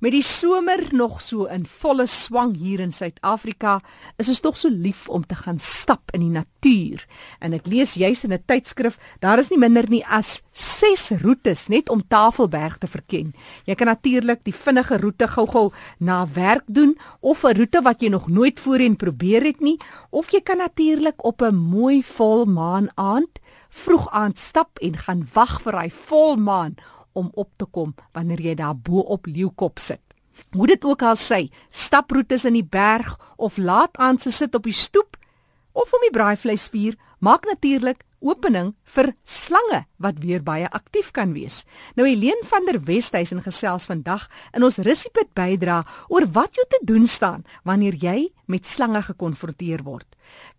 Met die somer nog so in volle swang hier in Suid-Afrika, is dit tog so lief om te gaan stap in die natuur. En ek lees juis in 'n tydskrif, daar is nie minder nie as 6 roetes net om Tafelberg te verken. Jy kan natuurlik die vinnige roete gou-gou na werk doen of 'n roete wat jy nog nooit voorheen probeer het nie, of jy kan natuurlik op 'n mooi volmaan aand vroeg aand stap en gaan wag vir hy volmaan om op te kom wanneer jy daar bo op leeukop sit. Hoe dit ook al sê, staproetes in die berg of laat aan se sit op die stoep of om die braaivleisvuur maak natuurlik opening vir slange wat weer baie aktief kan wees. Nou Helene van der Westhuizen gesels vandag in ons Rissipit bydra oor wat jy te doen staan wanneer jy met slange gekonfronteer word.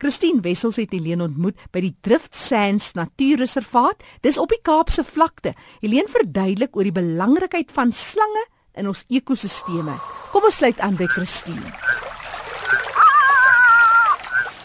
Christine Wessels het Helene ontmoet by die Drift Sands Natuurreservaat. Dis op die Kaapse vlakte. Helene verduidelik oor die belangrikheid van slange in ons ekosisteme. Kom ons sluit aan by Christine.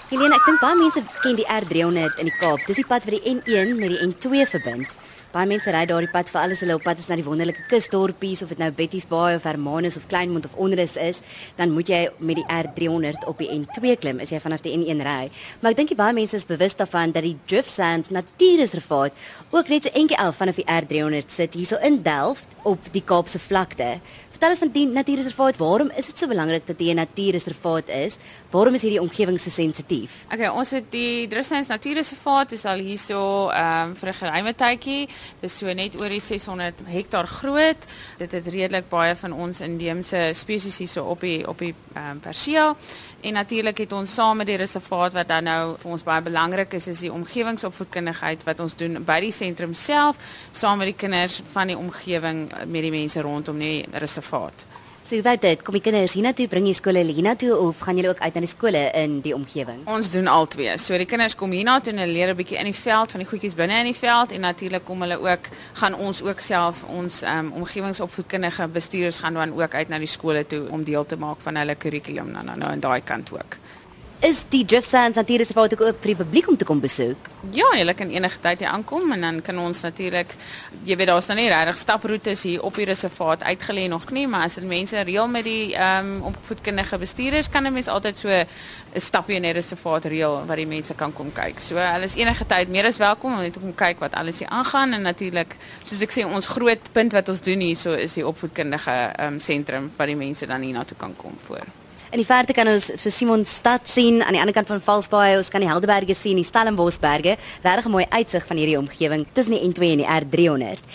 Helene, ek dink baie mense ken die R300 in die Kaap. Dis die pad wat die N1 met die N2 verbind. Baie mense ry daardie pad vir alles hulle op pad is na die wonderlike kusdorpies of dit nou Betty's Bay of Hermanus of Kleinmond of Onderus is, dan moet jy met die R300 op die N2 klim as jy vanaf die N1 ry. Maar ek dink baie mense is bewus daarvan dat die Drift Sands Natuurreservaat ook net so eentjie af vanaf die R300 sit hierso in Delft op die Kaapse vlakte. Vertel ons van die natuurreservaat. Waarom is dit so belangrik dat dit 'n natuurreservaat is? Waarom is hierdie omgewing so sensitief? Okay, ons het die Drusens Natuurreservaat is al hierso ehm um, vir 'n geruime tydjie. Dit is so net oor die 600 hektaar groot. Dit het redelik baie van ons inheemse spesies hierso op die op die ehm um, perseel. En natuurlik het ons saam met die reservaat wat dan nou vir ons baie belangrik is, is die omgewingsopvoedkundigheid wat ons doen by die sentrum self saam met die kinders van die omgewing met die mense rondom die reservaat reservaat. So wat dit, kom die kinders hiernatoe, bring jy skole hiernatoe of gaan julle ook uit na die skole in die omgewing? Ons doen al twee. So die kinders kom hiernatoe en hulle leer 'n bietjie in die veld van die goedjies binne in die veld en natuurlik kom hulle ook gaan ons ook self ons um, omgewingsopvoedkundige bestuurders gaan dan ook uit na die skole toe om deel te maak van hulle kurrikulum nou nou in daai kant ook is die Drift Sands Natuurreservaat ook oop vir die publiek om te kom besoek? Ja, jy kan enige tyd hier aankom en dan kan ons natuurlik jy weet daar's nou nie regtig staproetes hier op die reservaat uitgelê nog nie, maar as dit mense reël met die ehm um, opvoedkundige bestuurders kan 'n mens altyd so 'n stapie in die reservaat reël waar die mense kan kom kyk. So hulle is enige tyd meer as welkom om net kom kyk wat alles hier aangaan en natuurlik soos ek sê ons groot punt wat ons doen hier so is die opvoedkundige ehm um, sentrum waar die mense dan hier na toe kan kom voor. In die verte kan ons vir Simon stad sien aan die ander kant van Valsbaai, ons kan die Helderberge sien, die Stellenbosberge, regtig 'n mooi uitsig van hierdie omgewing tussen die N2 en die R300.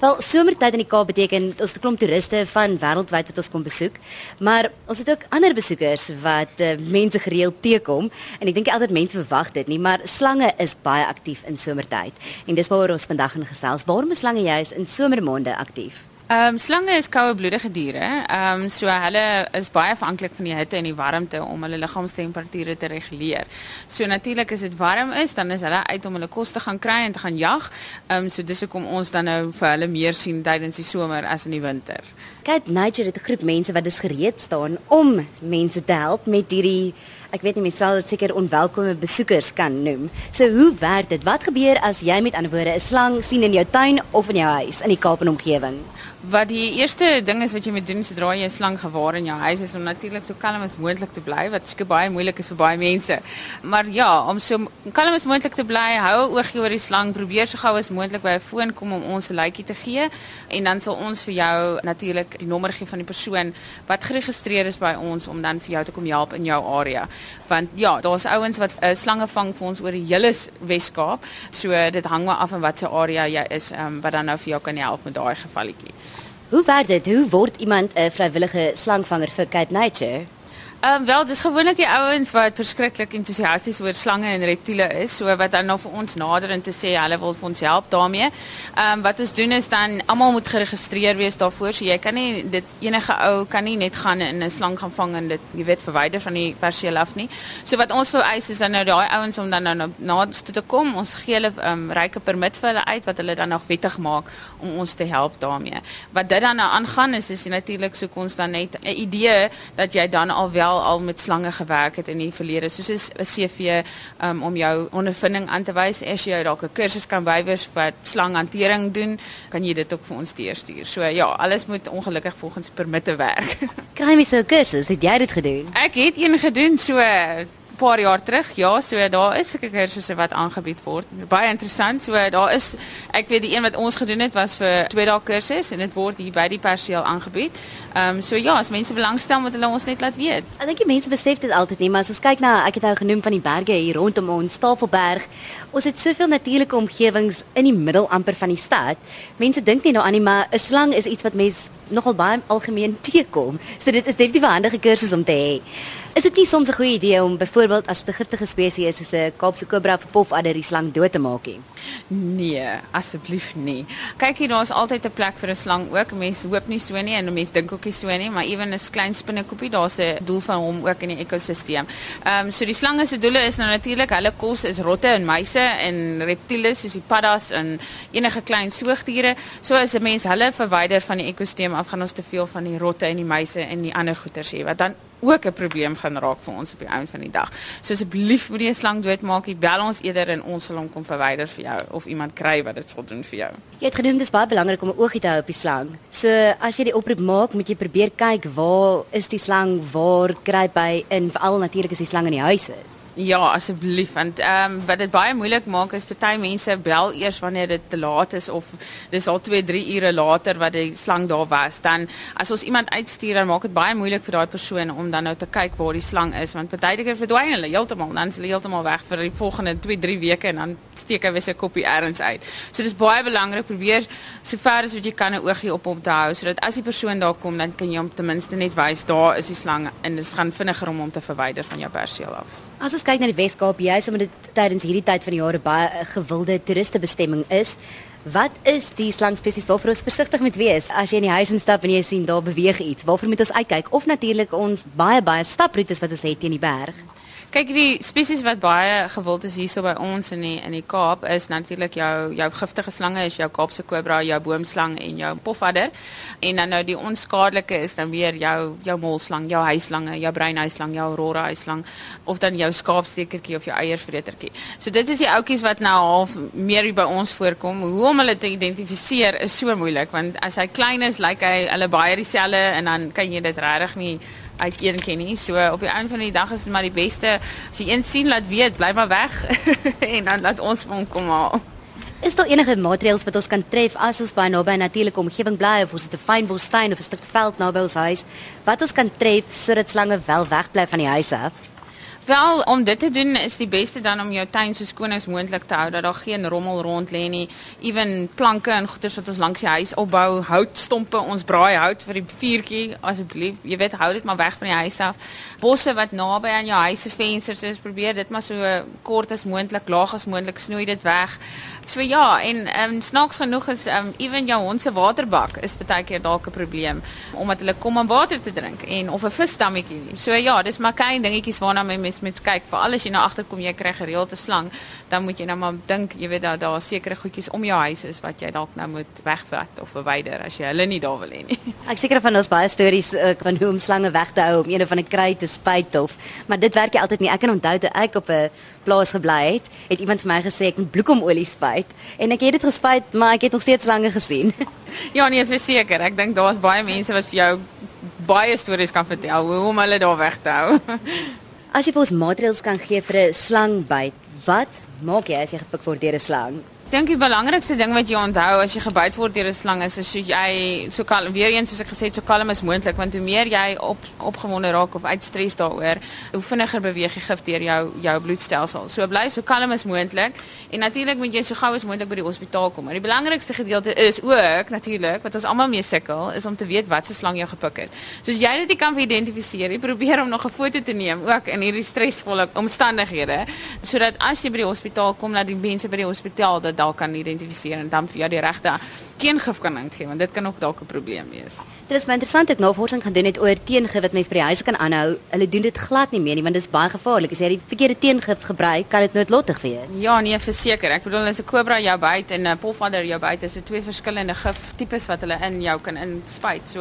Wel, somertyd in die Kaap beteken ons 'n klomp toeriste van wêreldwyd wat ons kom besoek, maar ons het ook ander besoekers wat uh, mense gereeld teekom en ek dink altyd mense verwag dit nie, maar slange is baie aktief in somertyd. En dis waaroor ons vandag gaan gesels. Waarom is slange juis in somermaande aktief? Ehm um, slange is koue bloedige diere. Ehm um, so hulle is baie afhanklik van die hitte en die warmte om hulle liggaamstemperature te reguleer. So natuurlik as dit warm is, dan is hulle uit om hulle kos te gaan kry en te gaan jag. Ehm um, so dis hoekom ons dan nou vir hulle meer sien tydens die somer as in die winter. Cape Nature het 'n groep mense wat dis gereed staan om mense te help met hierdie ek weet nie mens sal dit seker onwelkome besoekers kan noem. So hoe werk dit? Wat gebeur as jy met ander woorde 'n slang sien in jou tuin of in jou huis in die Kaap en omgewing? Wat die eerste ding is wat jy moet doen sodra jy 'n slang gewaar in jou huis is om natuurlik so kalm as moontlik te bly wat seker baie moeilik is vir baie mense. Maar ja, om so kalm as moontlik te bly, hou 'n oogie oor die slang, probeer so gou as moontlik by 'n foon kom om ons 'n lytjie te gee en dan sal ons vir jou natuurlik die nommer gee van die persoon wat geregistreer is by ons om dan vir jou te kom help in jou area want ja, daar's ouens wat uh, slange vang vir ons oor die hele Wes-Kaap. So dit hang maar af van watter area jy is, um, wat dan nou vir jou kan help met daai gevalletjie. Hoe werk dit? Hoe word iemand 'n vrywillige slangvanger vir Cape Nature? Ehm um, wel, dis gewoonlik die ouens wat verskriklik entoesiasties oor slange en reptiele is, so wat dan nou vir ons nader en te sê hulle wil vir ons help daarmee. Ehm um, wat ons doen is dan almal moet geregistreer wees daarvoor, so jy kan nie dit enige ou kan nie net gaan in 'n slang gaan vang en dit jy weet verwyder van die perseel af nie. So wat ons vereis is dan nou daai ouens om dan nou na nader toe te kom. Ons gee hulle ehm um, ryke permit vir hulle uit wat hulle dan nog wettig maak om ons te help daarmee. Wat dit dan nou aangaan is is natuurlik soek ons dan net 'n idee dat jy dan al wel wel al met slange gewerk het in die verlede, soos 'n CV um, om jou ondervinding aan te wys. As jy dalk 'n kursus kan bywys wat slanghantering doen, kan jy dit ook vir ons deurstuur. So ja, alles moet ongelukkig volgens permitte werk. Kry my so 'n kursus, het jy dit gedoen? Ek het een gedoen so paar jaar terug. Ja, so daar is sulke kursusse wat aangebied word. Baie interessant. So daar is ek weet die een wat ons gedoen het was vir 2 dae kursus en dit word hier by die perseel aangebied. Ehm um, so ja, as mense belangstel moet hulle ons net laat weet. Ek dink die mense besef dit altyd nie, maar as ons kyk na ek het nou genoem van die berge hier rondom ons Tafelberg. Ons het soveel natuurlike omgewings in die middel amper van die stad. Mense dink nie nou nie, maar 'n slang is iets wat mense nogal baie algemeen teekom. So dit is definitief 'n handige kursus om te hê. Is dit nie soms 'n goeie idee om byvoorbeeld as 'n giftige spesies soos 'n Kaapse kobra of pofadder die slang dood te maak nie? Nee, asseblief nie. Kyk hier, daar's altyd 'n plek vir 'n slang ook. Mense hoop nie so nie en mense dink ook nie so nie, maar ewen 'n klein spinnekoppie, daar's 'n doel van hom ook in die ekosisteem. Ehm um, so die slange se doele is nou natuurlik hulle kos is rotte en muise en reptiele soos die paddas en enige klein soogdiere. So as 'n mens hulle verwyder van die ekosisteem af, gaan ons te veel van die rotte en die muise en die ander goeters hê wat dan ook 'n probleem gaan raak vir ons op die einde van die dag. So asseblief moenie 'n slang doodmaak nie. Bel ons eerder en ons sal hom kom verwyder vir jou of iemand kry wat dit sal doen vir jou. Jy het genoem dis baie belangrik om 'n oogie te hou op die slang. So as jy die oproep maak, moet jy probeer kyk waar is die slang, waar kry hy in veral natuurlik is die slang in die huis is. Ja, asseblief want ehm um, wat dit baie moeilik maak is party mense bel eers wanneer dit te laat is of dis al 2, 3 ure later wat die slang daar was. Dan as ons iemand uitstuur dan maak dit baie moeilik vir daai persoon om dan nou te kyk waar die slang is want party keer verdwyn hulle heeltemal dan is hulle heeltemal weg vir die volgende 2, 3 weke en dan steek hy weer sy kopie ergens uit. So dis baie belangrik probeer sover as wat jy kan 'n oogie op hom te hou sodat as die persoon daar kom dan kan jy hom ten minste net wys daar is die slang en dit gaan vinniger om hom te verwyder van jou perseel af. As ons kyk na die Wes-Kaap, juis omdat dit tydens hierdie tyd van die jaar 'n baie eh, gewilde toeristebestemming is, wat is die slangspesies waarvoor ons versigtig moet wees as jy in die huis instap en jy sien daar beweeg iets? Waarvoor moet ons uitkyk? Of natuurlik ons baie baie staproetes wat ons het teen die berg? Kyk die spesies wat baie gewild is hierso by ons in die in die Kaap is natuurlik jou jou giftige slange is jou Kaapse kobra, jou boomslang en jou pofadder. En dan nou die onskadelike is dan weer jou jou molslang, jou huislange, jou breinhuislang, jou aurora huislang of dan jou skaapstekertjie of jou eiervretertjie. So dit is die ouetjies wat nou half meer by ons voorkom. Hoe om hulle te identifiseer is so moeilik want as hy klein is, lyk hy hulle baie dieselfde en dan kan jy dit regtig nie uit een ken nie. So op die einde van die dag is dit maar die beste as jy een sien laat weet, bly maar weg en dan laat ons hom kom haal. Is daar enige maatreëls wat ons kan tref as ons by naby 'n natuurlike omgewing bly of ons het 'n fyn bostuin of 'n stuk veld naby ons huis wat ons kan tref sodat slange wel wegbly van die huis af? Wel, om dit te doen is die beste dan om jou tuin so skoon as moontlik te hou dat daar geen rommel rond lê nie. Ewen planke en goeders wat ons langs die huis opbou, houtstompe, ons braai hout vir die vuurtjie asseblief. Jy weet, hou dit maar weg van die huis af. Bosse wat naby aan jou huis se vensters is, probeer dit maar so kort as moontlik, laag as moontlik snoei dit weg. So ja, en ehm um, snaaks genoeg is ehm um, ewen jou hond se waterbak is baie keer dalk 'n probleem omdat hulle kom om water te drink en of 'n visdammetjie. So ja, dis maar klein dingetjies waarna mense mens met kyk vir alles jy nou agterkom jy kry gereeld 'n slang dan moet jy nou maar dink jy weet daar daar sekere goedjies om jou huis is wat jy dalk nou moet wegvat of verwyder as jy hulle nie daar wil hê nie. Ek seker van ons baie stories uh, van hoe om slange weg te hou om een van 'n kry te spuit of maar dit werk jy altyd nie. Ek kan onthou toe ek op 'n plaas gebly het het iemand vir my gesê ek moet bloekomolie spuit. En ek het dit gespuit maar ek het nog steeds slange gesien. Ja nee verseker. Ek dink daar's baie mense wat vir jou baie stories kan vertel hoe om hulle daar weg te hou As jy vir ons maatreëls kan gee vir 'n slangbyt, wat maak jy as jy gepik word deur 'n slang? Dink die belangrikste ding wat jy onthou as jy gebyt word deur 'n slang is as jy so kalm weer eens soos ek gesê het so kalm as moontlik want hoe meer jy op opgewonde raak of uit stres daaroor hoe vinniger beweeg die gif deur jou jou bloedstelsel. So bly so kalm as moontlik en natuurlik moet jy so gou as moontlik by die hospitaal kom. Maar die belangrikste gedeelte is ook natuurlik wat ons almal mee sukkel is om te weet wat se slang jou gepik het. So as jy dit nie kan identifiseer nie, probeer om nog 'n foto te neem ook in hierdie stresvolle omstandighede sodat as jy by die hospitaal kom dat die mense by die hospitaal dat dit dalk kan identifiseer en dan vir jou die regte teengif kan ingee want dit kan ook dalk 'n probleem wees. Dit is my interessant ek navorsing gaan doen het oor teengif wat mense by die huis kan aanhou. Hulle doen dit glad nie meer nie want dit is baie gevaarlik. As jy die verkeerde teengif gebruik, kan dit noodlottig wees. Ja, nee, verseker. Ek bedoel as 'n kobra jou byt en 'n polvader jou byt, is dit twee verskillende gif tipes wat hulle in jou kan inspuit. So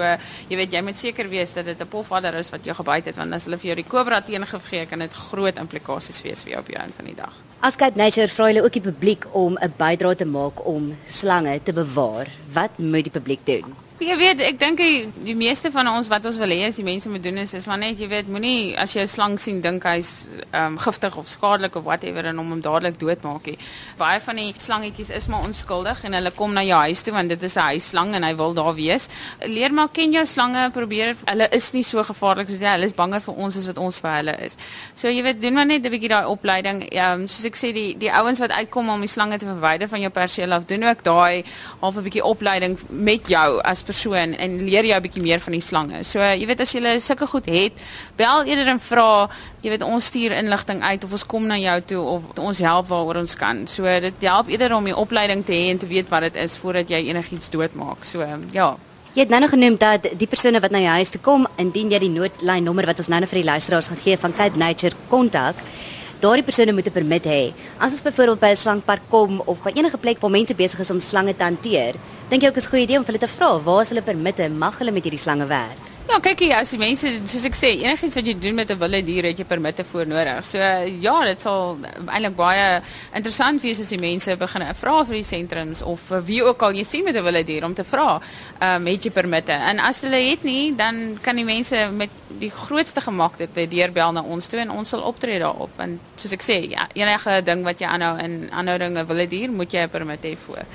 jy weet jy moet seker wees dat dit 'n polvader is wat jou gebyt het want as hulle vir jou die kobra teengif gee, kan dit groot implikasies wees vir jou op jou einde van die dag. As Cape Nature vra hulle ook die publiek om 'n bydrae te maak om slange te bewaar. Wat moet die publiek doen? Jy weet, ek dink die, die meeste van ons wat ons wil hê as die mense moet doen is is maar net jy weet, moenie as jy 'n slang sien dink hy's ehm um, giftig of skadelik of whatever en hom hom dadelik doodmaak nie. Baie van die slangetjies is maar onskuldig en hulle kom na jou huis toe want dit is 'n huisslang en hy wil daar wees. Leer maar ken jou slange, probeer hulle is nie so gevaarlik soos jy. Hulle is banger vir ons as wat ons vir hulle is. So jy weet, doen maar net 'n bietjie daai opleiding. Ehm um, soos ek sê die die ouens wat uitkom om die slange te verwyder van jou perseel af, doen ook daai half 'n bietjie opleiding met jou as persoon en leer jou 'n bietjie meer van die slange. So jy weet as jy sulke goed het, bel eerder en vra, jy weet ons stuur inligting uit of ons kom na jou toe of ons help waaroor ons kan. So dit help eerder om die opleiding te hê en te weet wat dit is voordat jy enigiets doodmaak. So ja. Jy het nou nog genoem dat die persone wat na jou huis toe kom, indien jy die noodlyn nommer wat ons nou net vir die luisteraars gaan gee van Cape Nature kontak, daardie persone moet 'n permit hê. As ons byvoorbeeld by 'n slangpark kom of by enige plek waar mense besig is om slange te hanteer, dink jy ook is 'n goeie idee om hulle te vra, waar is hulle permitte? Mag hulle met hierdie slange werk? Ja, kyk hier, as die mense, soos ek sê, enigiets wat jy doen met 'n wilde dier, het jy permitte voor nodig. So ja, dit sal eintlik baie interessant wees as die mense begin vra vir die sentrums of vir wie ook al jy sien met 'n wilde dier om te vra, ehm um, het jy permitte? En as hulle het nie, dan kan die mense met die grootste gemak dit deurbel na ons toe en ons sal optree daarop want soos ek sê, ja, enige ding wat jy aanhou in aanhouding 'n wilde dier, moet jy 'n permit hê voor.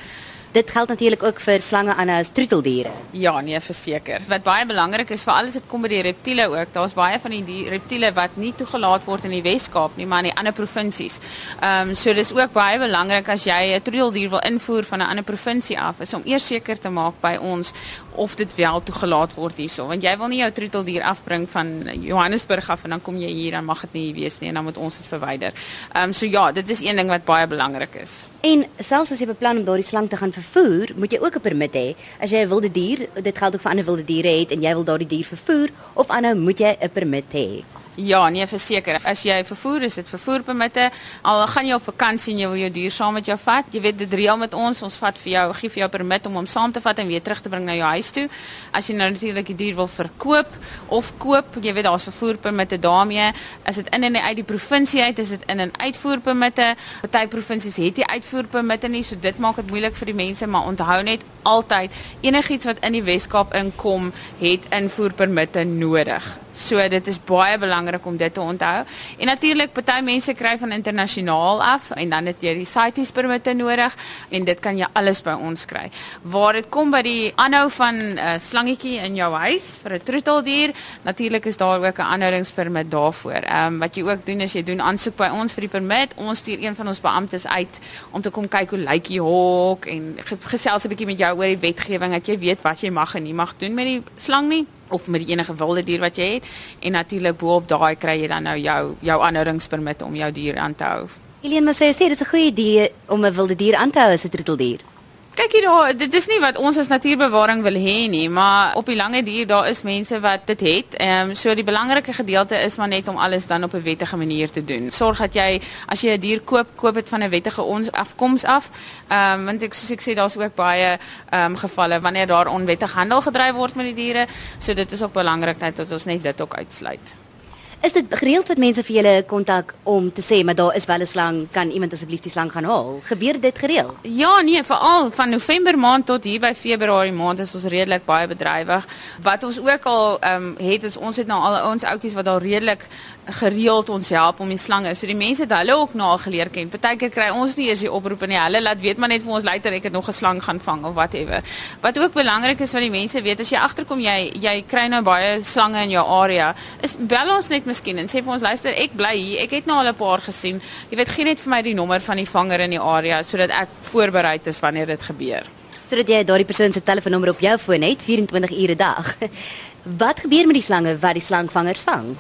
Dit geld natuurlik ook vir slange aan as troeteldiere. Ja, nee, verseker. Wat baie belangrik is vir alles dit kom by die reptiele ook. Daar's baie van die, die reptiele wat nie toegelaat word in die Wes-Kaap nie, maar in die ander provinsies. Ehm um, so dis ook baie belangrik as jy 'n troeteldier wil invoer van 'n ander provinsie af, is om eers seker te maak by ons of dit wel toegelaat word hierso, want jy wil nie jou troeteldier afbring van Johannesburg af en dan kom jy hier dan mag dit nie wees nie en dan moet ons dit verwyder. Ehm um, so ja, dit is een ding wat baie belangrik is. En selfs as jy beplan om daardie slang te gaan vervoer, moet jy ook 'n permit hê. As jy 'n wilde dier, dit geld ook vir ander wilde diere het en jy wil daardie dier vervoer of aanhou, moet jy 'n permit hê. Ja, nee, verseker. As jy vervoer is, dit vervoerpermitte. Al gaan jy op vakansie en jy wil jou dier saam met jou vat, jy weet dit reël met ons. Ons vat vir jou, gee vir jou permit om hom saam te vat en weer terug te bring na jou huis toe. As jy nou natuurlik die dier wil verkoop of koop, jy weet daar's vervoerpermitte daarmee. As dit in en uit die provinsie uit, is dit in en uitvoerpermitte. Party provinsies het nie uitvoerpermitte nie, so dit maak dit moeilik vir die mense, maar onthou net altyd enigiets wat in die Wes-Kaap inkom, het invoerpermitte nodig. So dit is baie belangrik om dit te onthou. En natuurlik party mense kry van internasionaal af en dan het jy die CITES permitte nodig en dit kan jy alles by ons kry. Waar dit kom by die aanhou van 'n uh, slangetjie in jou huis vir 'n troeteldier, natuurlik is daar ook 'n aanhoudingspermit daarvoor. Ehm um, wat jy ook doen is jy doen aansoek by ons vir die permit. Ons stuur een van ons beamptes uit om te kom kyk hoe lyk die hok en gesels 'n bietjie met jou oor die wetgewing dat jy weet wat jy mag en nie mag doen met die slang nie of met enige wilde dier wat jy het en natuurlik bo-op daai kry jy dan nou jou jou aanhoudingspermit om jou dier aan te hou. Elien, maar sê jy dis 'n goeie idee om 'n wilde dier aan te hou as 'n troeteldier? Kyk hier daar, dit is nie wat ons as natuurbewaring wil hê nie, maar op die lange duur daar is mense wat dit het. Ehm um, so die belangrike gedeelte is maar net om alles dan op 'n wettige manier te doen. Sorg dat jy as jy 'n dier koop, koop dit van 'n wettige ons afkoms af. Ehm um, want ek soos ek sê daar's ook baie ehm um, gevalle wanneer daar onwettig handel gedryf word met die diere. So dit is ook belangrik dat ons net dit ook uitsluit. Is dit gereeld wat mense vir julle kontak om te sê maar daar is wel 'n slang, kan iemand asseblief die slang gaan haal? Gebeur dit gereeld? Ja, nee, veral van November maand tot hier by Februarie maand is ons redelik baie bedrywig. Wat ons ook al ehm um, het is ons het nou al ons ouetjies wat al redelik gereeld ons help om die slange. So die mense het hulle ook nou al geleer ken. Partykeer kry ons nie eers die oproepe nie. Hulle laat weet maar net vir ons later ek het nog 'n slang gaan vang of whatever. Wat ook belangrik is wat die mense weet as jy agterkom jy jy kry nou baie slange in jou area, is bel ons net miskien en sê vir ons luister, ek bly hier. Ek het nou al 'n paar gesien. Jy weet, gee net vir my die nommer van die vanger in die area sodat ek voorberei is wanneer dit gebeur. Sodat jy daardie persoon se telefoonnommer op jou foon het 24 ure 'n dag. Wat gebeur met die slange wat die slangvangers vang?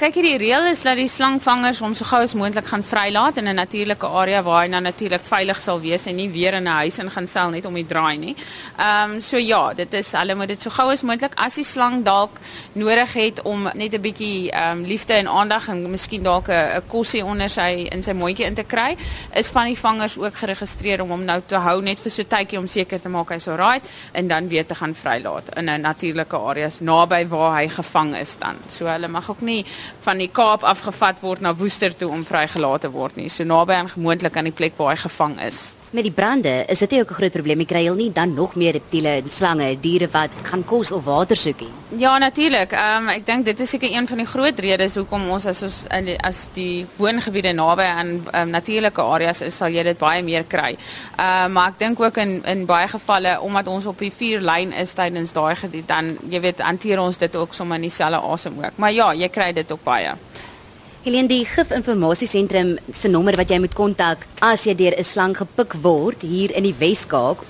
Kyk hierdie reël is dat die slangvangers hom so gou as moontlik gaan vrylaat in 'n natuurlike area waar hy nou natuurlik veilig sal wees en nie weer in 'n huis in gaan sel net om die draai nie. Ehm um, so ja, dit is hulle moet dit so gou as moontlik as die slang dalk nodig het om net 'n bietjie ehm um, liefde en aandag en miskien dalk 'n kosie onder sy in sy mondjie in te kry, is van die vangers ook geregistreer om hom nou te hou net vir so tydjie om seker te maak hy's alright en dan weer te gaan vrylaat in 'n natuurlike areas naby waar hy gevang is dan. So hulle mag ook nie van die Kaap afgevat word na Woester toe om vrygelaat te word nie. So naby aan moontlik aan die plek waar hy gevang is met die brande, is dit ook 'n groot probleem. Jy kry al nie dan nog meer reptiele en slange, diere wat gaan kos of water soek nie. Ja, natuurlik. Ehm um, ek dink dit is seker een van die groot redes hoekom ons as ons die, as die woongebiede naby aan um, natuurlike areas is, sal jy dit baie meer kry. Ehm uh, maar ek dink ook in in baie gevalle omdat ons op die vier lyn is tydens daai gebied dan jy weet hanteer ons dit ook sommer in dieselfde asem ook. Maar ja, jy kry dit ook baie. Helene die gifinformasiesentrum se nommer wat jy moet kontak as jy deur 'n slang gepik word hier in die Wes-Kaap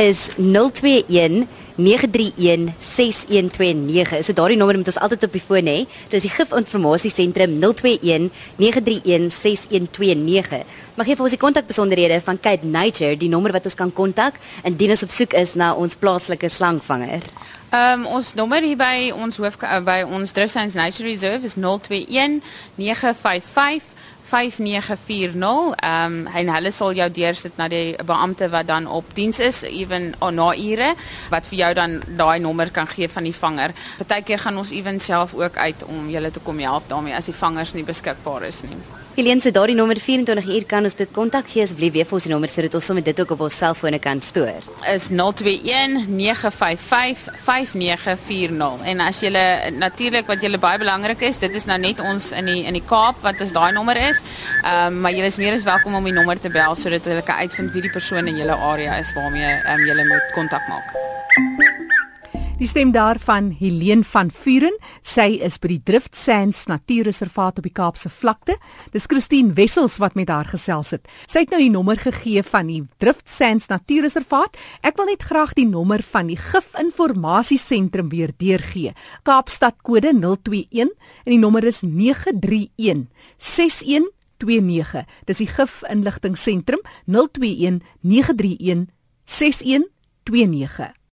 is 021 931 6129. Is dit daardie nommer moet ons altyd op die foon hê? Dis die gifinformasiesentrum 021 931 6129. Mag gee vir ons die kontakbesonderhede van Cape Nature, die nommer wat ons kan kontak indien ons op soek is na ons plaaslike slangvanger. Um, ons nommer hier by ons hoof uh, by ons Dressings Nature Reserve is 021 955 5940 ehm um, en hulle sal jou deursit na die beampte wat dan op diens is ewen na ure wat vir jou dan daai nommer kan gee van die vanger. Partykeer gaan ons ewen self ook uit om julle te kom help daarmee as die vangers nie beskikbaar is nie. Helene se daardie nommer 24 uur kan ons dit kontak gee asseblief weer vir ons die nommer sodat ons sommer dit ook op ons selfone kan stoor. Is 021 955 5940. En as jy natuurlik wat julle baie belangrik is, dit is nou net ons in die in die Kaap wat ons daai nommer is. Ehm um, maar julle is meer as welkom om die nommer te bel sodat hulle kan uitvind wie die persoon in julle area is waarmee ehm um, julle moet kontak maak. Die stem daarvan Helene van Vuren, sy is by die Drift Sands Natuurreservaat op die Kaapse vlakte. Dis Christine Wessels wat met haar gesels het. Sy het nou die nommer gegee van die Drift Sands Natuurreservaat. Ek wil net graag die nommer van die Gifinformasiesentrum weer deurgee. Kaapstad kode 021 en die nommer is 931 6129. Dis die Gif Inligting Sentrum 021 931 6129.